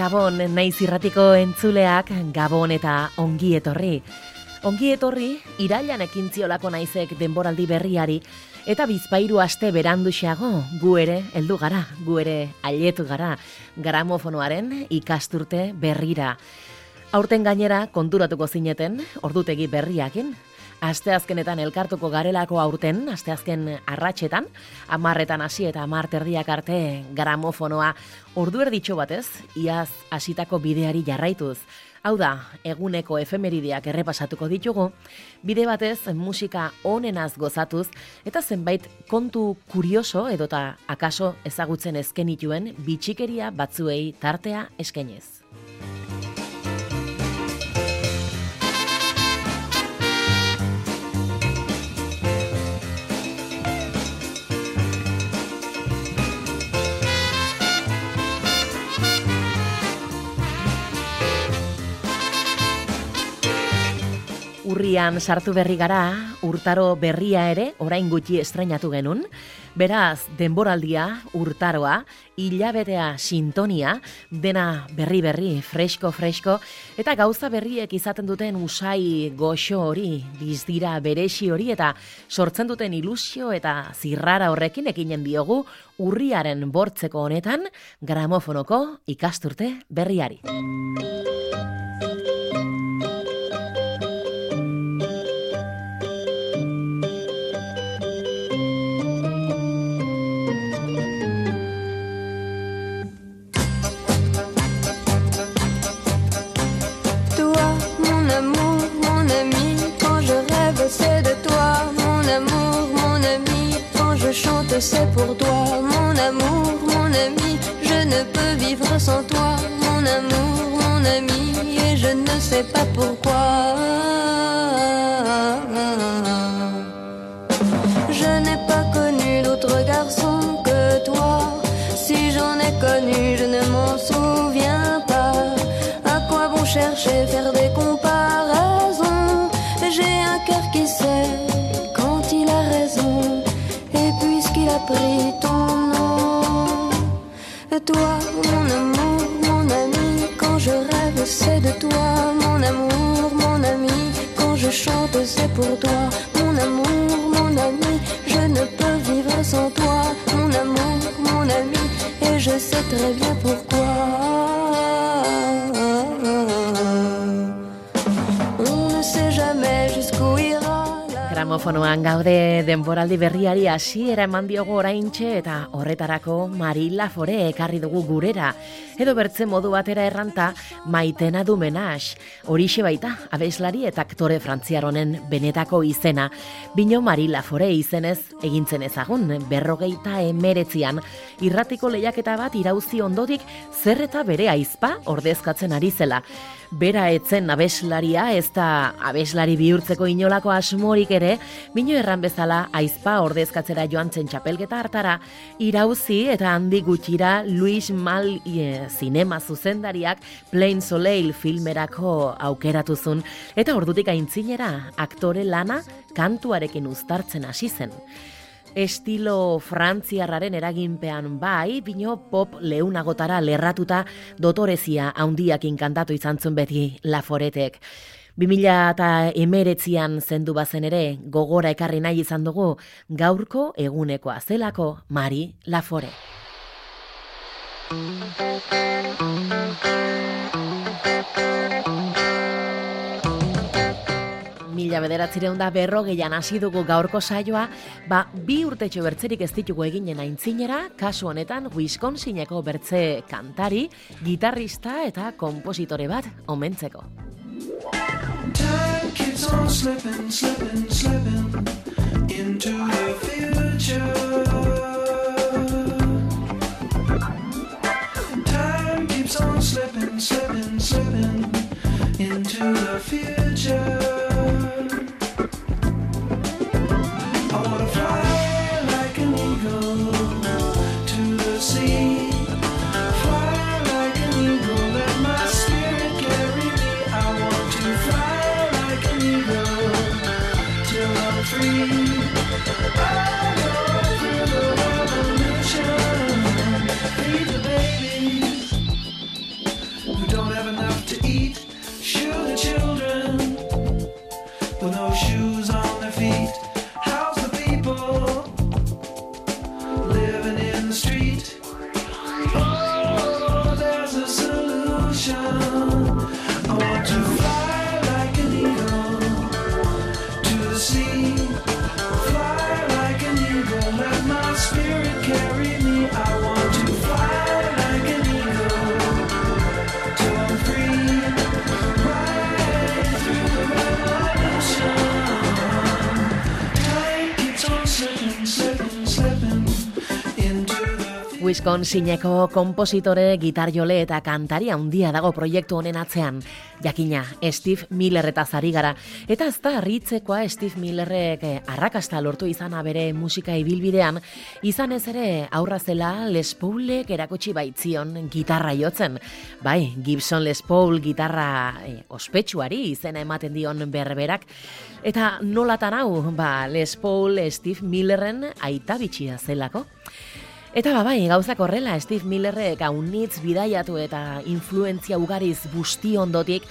Gabon, naiz irratiko entzuleak, Gabon eta ongi etorri. Ongi etorri, irailan ekintziolako naizek denboraldi berriari, eta bizpairu aste beranduxeago, gu ere, heldu gara, gu ere, aietu gara, gramofonoaren ikasturte berrira. Aurten gainera, konturatuko zineten, ordutegi berriakin, asteazkenetan elkartuko garelako aurten, asteazken arratsetan, amarretan hasi eta amar terdiak arte gramofonoa ordu erditxo batez, iaz hasitako bideari jarraituz. Hau da, eguneko efemerideak errepasatuko ditugu, bide batez musika onenaz gozatuz, eta zenbait kontu kurioso edota akaso ezagutzen ezkenituen bitxikeria batzuei tartea eskenez. Urrian sartu berri gara, urtaro berria ere, orain gutxi estrenatu genun. Beraz, denboraldia, urtaroa, hilabetea sintonia, dena berri-berri, fresko-fresko, eta gauza berriek izaten duten usai goxo hori, bizdira beresi hori, eta sortzen duten ilusio eta zirrara horrekin ekinen diogu, urriaren bortzeko honetan, gramofonoko ikasturte berriari. C'est pour toi, mon amour, mon ami. Je ne peux vivre sans toi, mon amour, mon ami. Et je ne sais pas pourquoi. Je n'ai pas connu d'autre garçon que toi. Si j'en ai connu, je ne m'en souviens pas. À quoi bon chercher, faire des a pris ton toi, mon amour, mon ami, quand je rêve, c'est de toi, mon amour, mon ami. Quand je chante, c'est pour toi, mon amour, mon ami. Je ne peux vivre sans toi, mon amour, mon ami. Et je sais très bien pourquoi. Gramofonoan gaude denboraldi berriari hasiera eman diogu oraintxe eta horretarako Marila Fore ekarri dugu gurera. Edo bertze modu batera erranta maitena du menax. Horixe baita, abeslari eta aktore frantziaronen benetako izena. Bino Marila Fore izenez egintzen ezagun, berrogeita emeretzian, irratiko lehiaketa bat irauzi ondodik zer eta bere aizpa ordezkatzen ari zela. Bera etzen abeslaria, ez da abeslari bihurtzeko inolako asmorik ere, bino erran bezala aizpa ordezkatzera joan zen txapelgeta hartara, irauzi eta handi gutxira Luis Mal zinema zuzendariak Plain Soleil filmerako aukeratuzun, eta ordutik aintzinera aktore lana kantuarekin uztartzen hasi zen estilo frantziarraren eraginpean bai, bino pop leunagotara lerratuta dotorezia haundiak inkantatu izan zuen beti laforetek. 2000 eta emeretzian zendu bazen ere, gogora ekarri nahi izan dugu, gaurko egunekoa zelako Mari Lafore. Mila bederatzireun da berrogeian hasi dugu gaurko saioa, ba, bi urtetxo bertzerik ez ditugu eginen aintzinera, kasu honetan Wisconsineko bertze kantari, gitarrista eta kompositore bat omentzeko. Slipping, slipping, slipping into the future. Keeps on slipping, slipping, slipping into the future. Wisconsineko kompositore, gitarjole eta kantaria handia dago proiektu honen atzean. Jakina, Steve Miller eta zari gara. Eta ez da ritzekoa Steve Millerrek eh, arrakasta lortu izana bere musika ibilbidean, izan ez ere aurra zela Les Paulek erakutsi baitzion gitarra jotzen. Bai, Gibson Les Paul gitarra eh, ospetsuari izena ematen dion berberak. Eta nolatan hau, ba, Les Paul Steve Millerren aita bitxia zelako. Eta ba, bai, gauzak horrela, Steve Millerrek haunitz bidaiatu eta influentzia ugariz busti ondotik,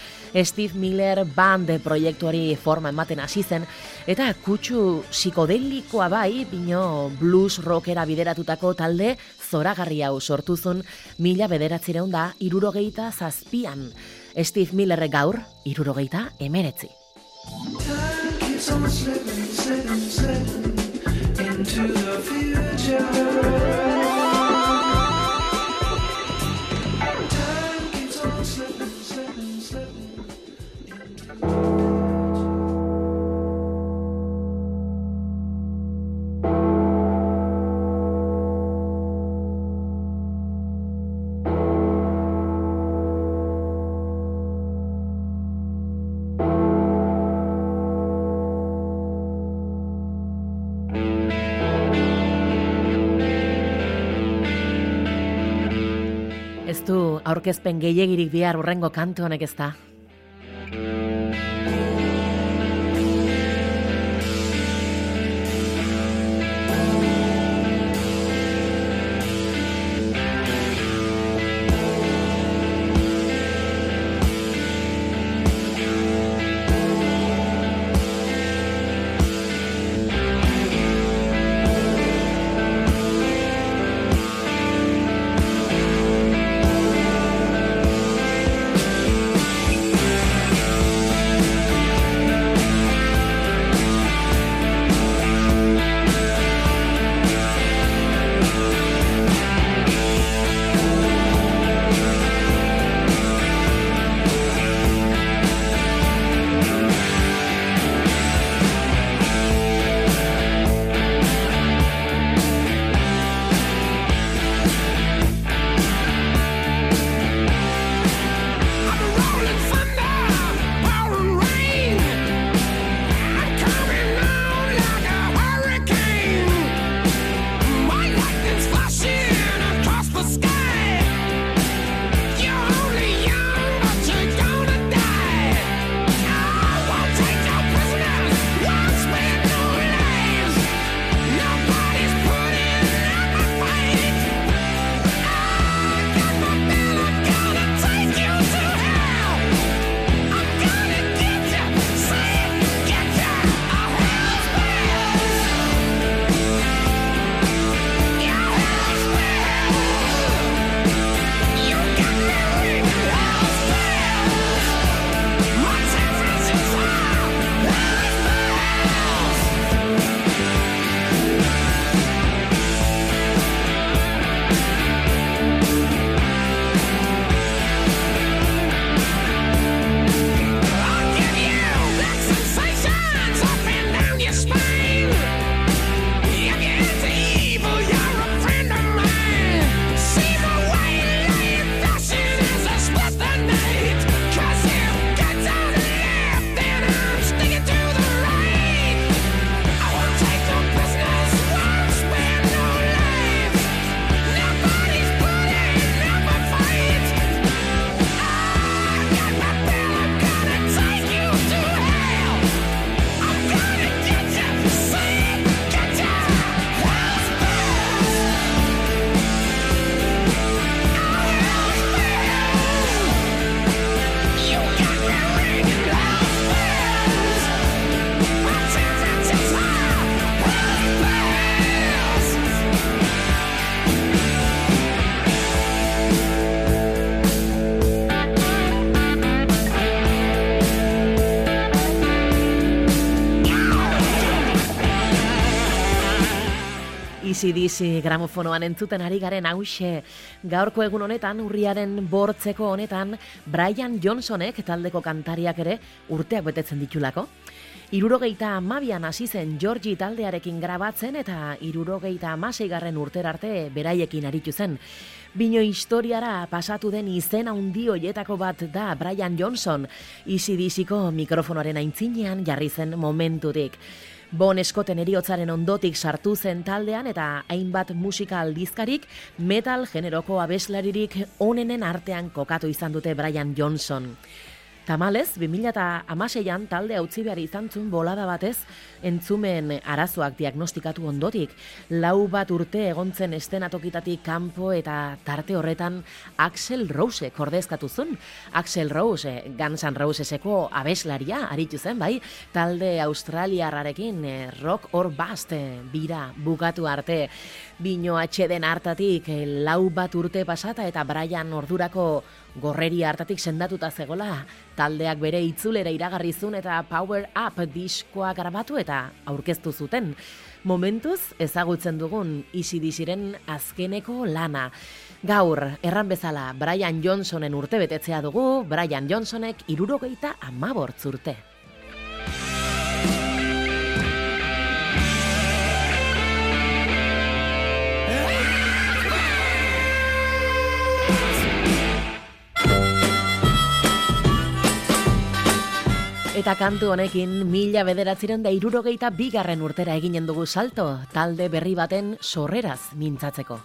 Steve Miller band proiektuari forma ematen hasi zen, eta kutsu psikodelikoa bai, bino blues rockera bideratutako talde zoragarri hau sortuzun mila bederatzireun da irurogeita zazpian. Steve Millerrek gaur, irurogeita emeretzi. Into the future. Aurkezpen gehiagirik bihar urrengo kantu honek ez da. Izi dizi gramofonoan entzuten ari garen hause. Gaurko egun honetan, urriaren bortzeko honetan, Brian Johnsonek taldeko kantariak ere urteak betetzen ditulako. Irurogeita amabian hasi zen Georgie taldearekin grabatzen eta irurogeita amaseigarren urterarte beraiekin aritu zen. Bino historiara pasatu den izen handi hoietako bat da Brian Johnson, izi diziko mikrofonoaren aintzinean jarri zen momentutik. Bon eskoten eriotzaren ondotik sartu zen taldean eta hainbat musika aldizkarik metal generoko abeslaririk onenen artean kokatu izan dute Brian Johnson. Tamalez, 2006an talde hautzi behar izan zuen bolada batez entzumen arazoak diagnostikatu ondotik. Lau bat urte egontzen estenatokitatik kanpo eta tarte horretan Axel Rose kordezkatu zuen. Axel Rose, Guns N' Roseseko abeslaria, aritu zen, bai? Talde australiarrarekin eh, rock or bust eh, bira bukatu arte. Bino atxeden hartatik eh, lau bat urte pasata eta Brian ordurako gorreri hartatik sendatuta zegola, taldeak bere itzulera iragarrizun eta Power Up diskoa grabatu eta aurkeztu zuten. Momentuz ezagutzen dugun isi disiren azkeneko lana. Gaur, erran bezala, Brian Johnsonen urte betetzea dugu, Brian Johnsonek irurogeita amabortzurte. urte. Eta kantu honekin mila bederatziren da irurogeita bigarren urtera eginen dugu salto, talde berri baten sorreraz mintzatzeko.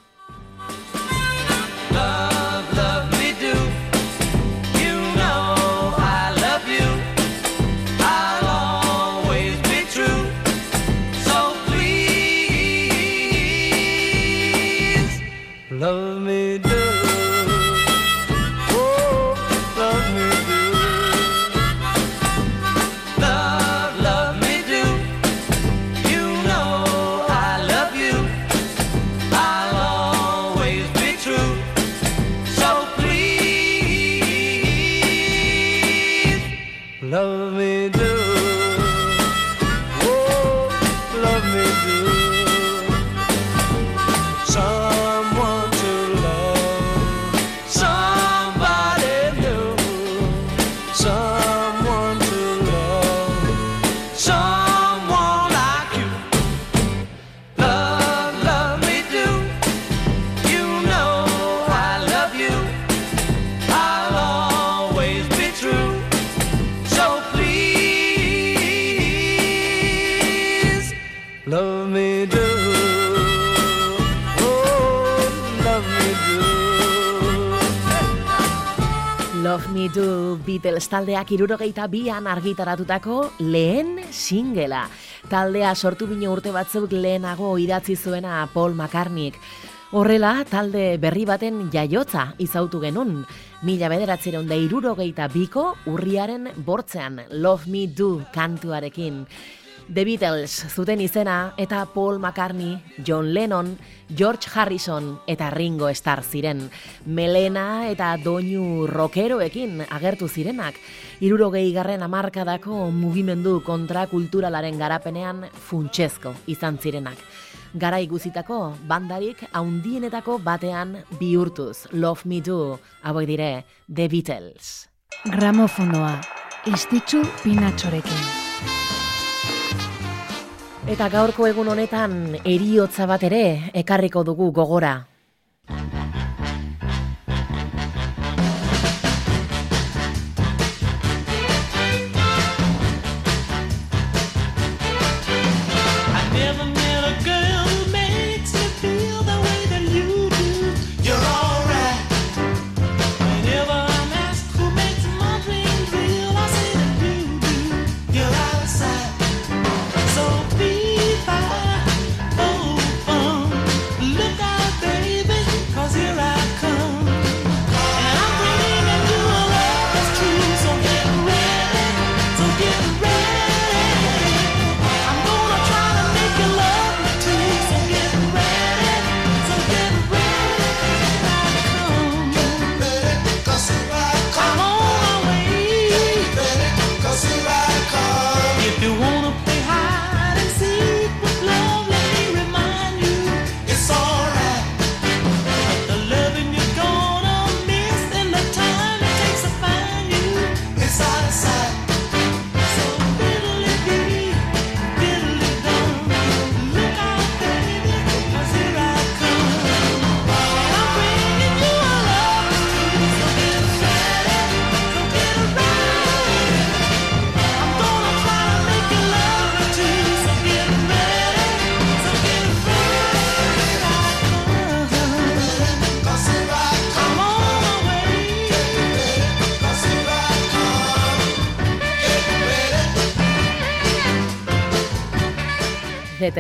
Du Beatles taldeak irurogeita bian argitaratutako lehen singela. Taldea sortu bine urte batzuk lehenago idatzi zuena Paul McCartneyk. Horrela, talde berri baten jaiotza izautu genun. Mila bederatzeron da irurogeita biko urriaren bortzean Love Me Do kantuarekin. The Beatles zuten izena eta Paul McCartney, John Lennon, George Harrison eta Ringo Starr ziren. Melena eta doinu rockeroekin agertu zirenak. Irurogei garren amarkadako mugimendu kontrakulturalaren garapenean funtsezko izan zirenak. Gara iguzitako bandarik haundienetako batean bihurtuz. Love Me Do, aboi dire, The Beatles. Gramofonoa, istitzu pinatxorekin. Eta gaurko egun honetan eriotza bat ere ekarriko dugu gogora.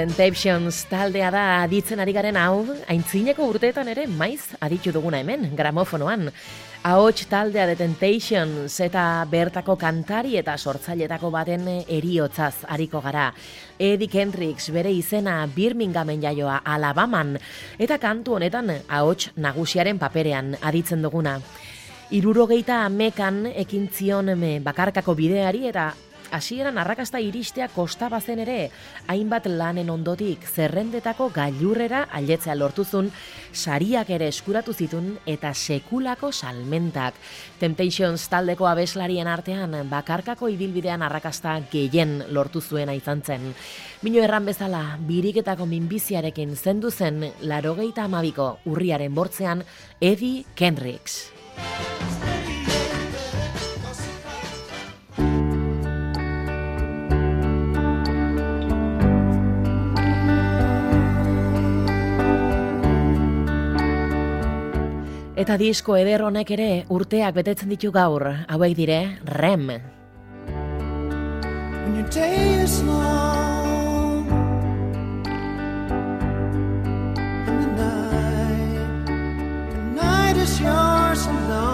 Temptations taldea da aditzen ari garen hau, aintzineko urteetan ere maiz aditu duguna hemen, gramofonoan. Ahots taldea The Temptations eta bertako kantari eta sortzailetako baten eriotzaz hariko gara. Eddie Kendricks bere izena Birminghamen jaioa Alabaman eta kantu honetan ahots nagusiaren paperean aditzen duguna. Irurogeita amekan ekin zion bakarkako bideari eta hasieran arrakasta iristea kosta bazen ere, hainbat lanen ondotik zerrendetako gailurrera ailetzea lortuzun, sariak ere eskuratu zitun eta sekulako salmentak. Temptations taldeko abeslarien artean bakarkako ibilbidean arrakasta gehien lortu zuen izan zen. Mino erran bezala, biriketako minbiziarekin zendu zen larogeita amabiko urriaren bortzean Eddie Kendricks. Eta disko eder honek ere urteak betetzen ditu gaur, hauek dire, rem. When your day is long And the night The night is yours alone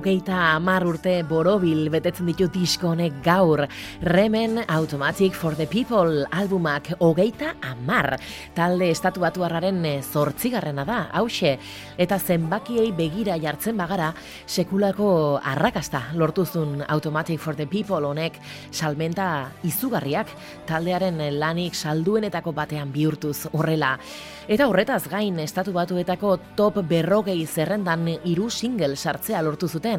hogeita amar urte borobil betetzen ditu disko honek gaur. Remen Automatic for the People albumak hogeita amar. Talde estatu batuarraren zortzigarrena da, hause. Eta zenbakiei begira jartzen bagara, sekulako arrakasta lortuzun Automatic for the People honek salmenta izugarriak taldearen lanik salduenetako batean bihurtuz horrela. Eta horretaz gain estatu batuetako top berrogei zerrendan hiru single sartzea lortu zuten.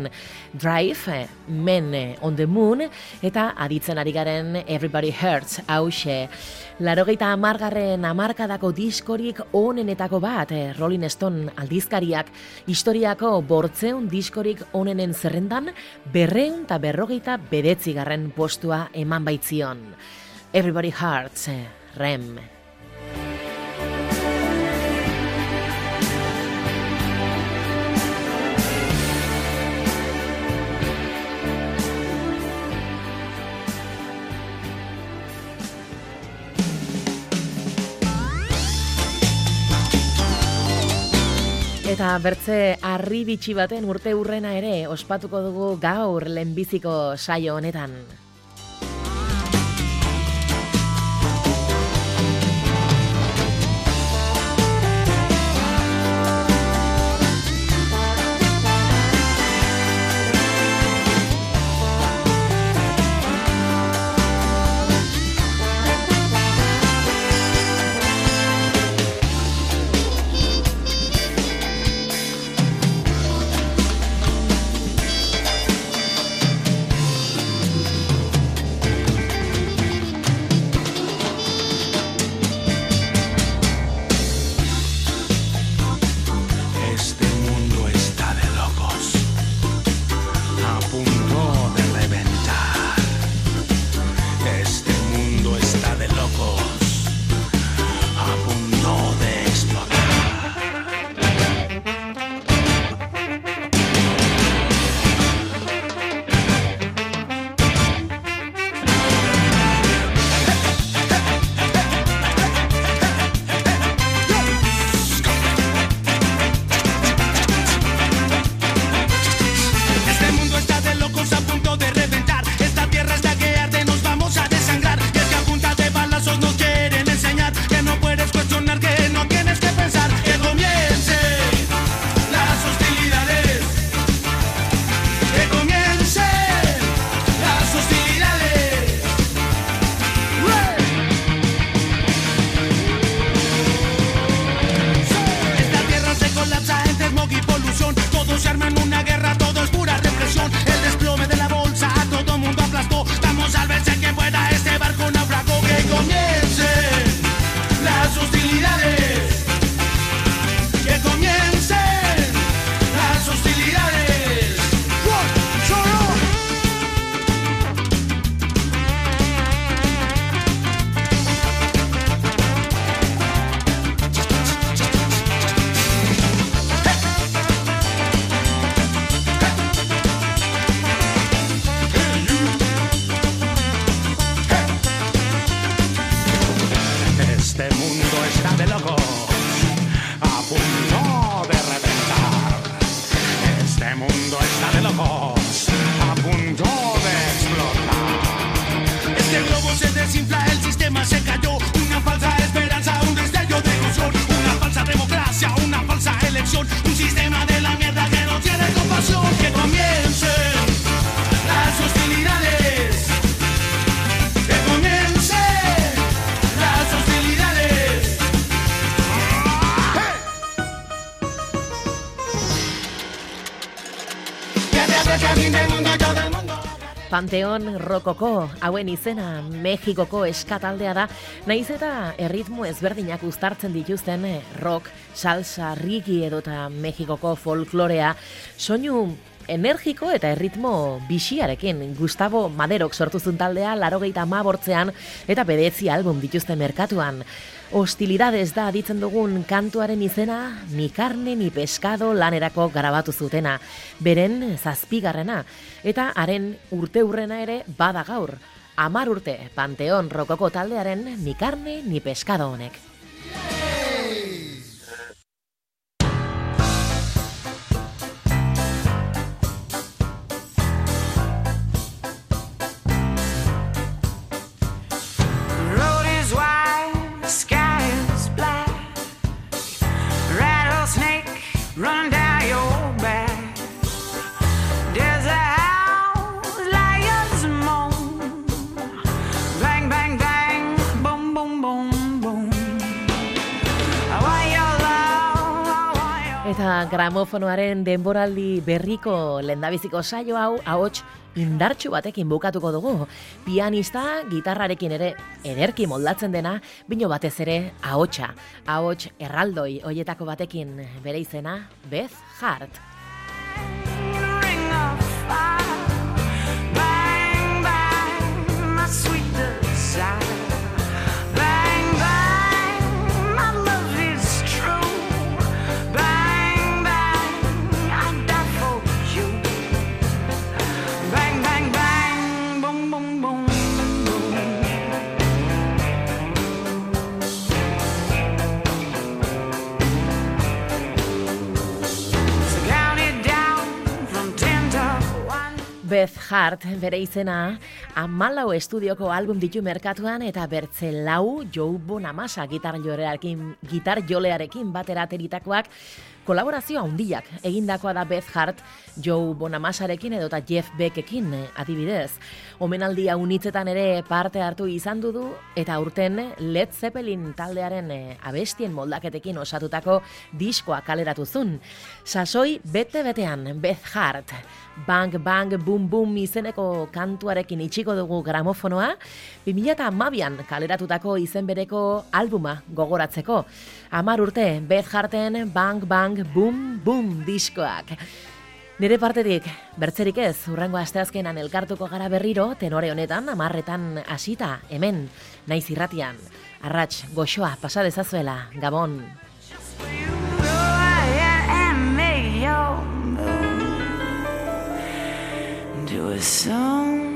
Drive, Men on the Moon eta aditzen ari garen Everybody Hurts hause. Larogeita amargarren amarkadako diskorik onenetako bat, eh, Rolling Stone aldizkariak, historiako bortzeun diskorik onenen zerrendan, berreun eta berrogeita bedetzigarren postua eman baitzion. Everybody Hurts, eh, Rem. Eta bertze harri bitxi baten urte urrena ere ospatuko dugu gaur lehenbiziko saio honetan. Panteon Rokoko, hauen izena Mexikoko eskataldea da, naiz eta erritmo ezberdinak uztartzen dituzten eh, rock, salsa, rigi edota Mexikoko folklorea, soinu energiko eta erritmo bisiarekin Gustavo Maderok sortu taldea larogeita mabortzean eta bedetzi album dituzten merkatuan. Hostilidades da ditzen dugun kantuaren izena, ni carne ni pescado lanerako garabatu zutena, beren zazpigarrena, eta haren urte urrena ere bada gaur, amar urte Panteon Rokoko taldearen ni carne ni pescado honek. Eta gramofonoaren denboraldi berriko lendabiziko saio hau ahots indartxu batekin bukatuko dugu. Pianista, gitarrarekin ere ederki moldatzen dena, bino batez ere ahotsa. Ahots erraldoi hoietako batekin bere izena, Beth Hart. Beth Hart bere izena amalau estudioko album ditu merkatuan eta bertze lau Joe Bonamassa gitar jolearekin, gitar jolearekin batera ateritakoak kolaborazio handiak egindakoa da Beth Hart Joe Bonamassarekin edota Jeff Beckekin adibidez. Omenaldia unitzetan ere parte hartu izan du eta urten Led Zeppelin taldearen eh, abestien moldaketekin osatutako diskoa kaleratu zun. Sasoi bete-betean Beth Hart Bang Bang Boom Boom izeneko kantuarekin itxiko dugu gramofonoa, 2008an kaleratutako izen bereko albuma gogoratzeko. Amar urte, Beth Harten Bang Bang Boom Boom diskoak. Nire partetik, bertzerik ez, urrengo asteazkenan elkartuko gara berriro, tenore honetan, amarretan hasita, hemen, naiz irratian. Arratx, goxoa, pasadezazuela, Gabon. do a song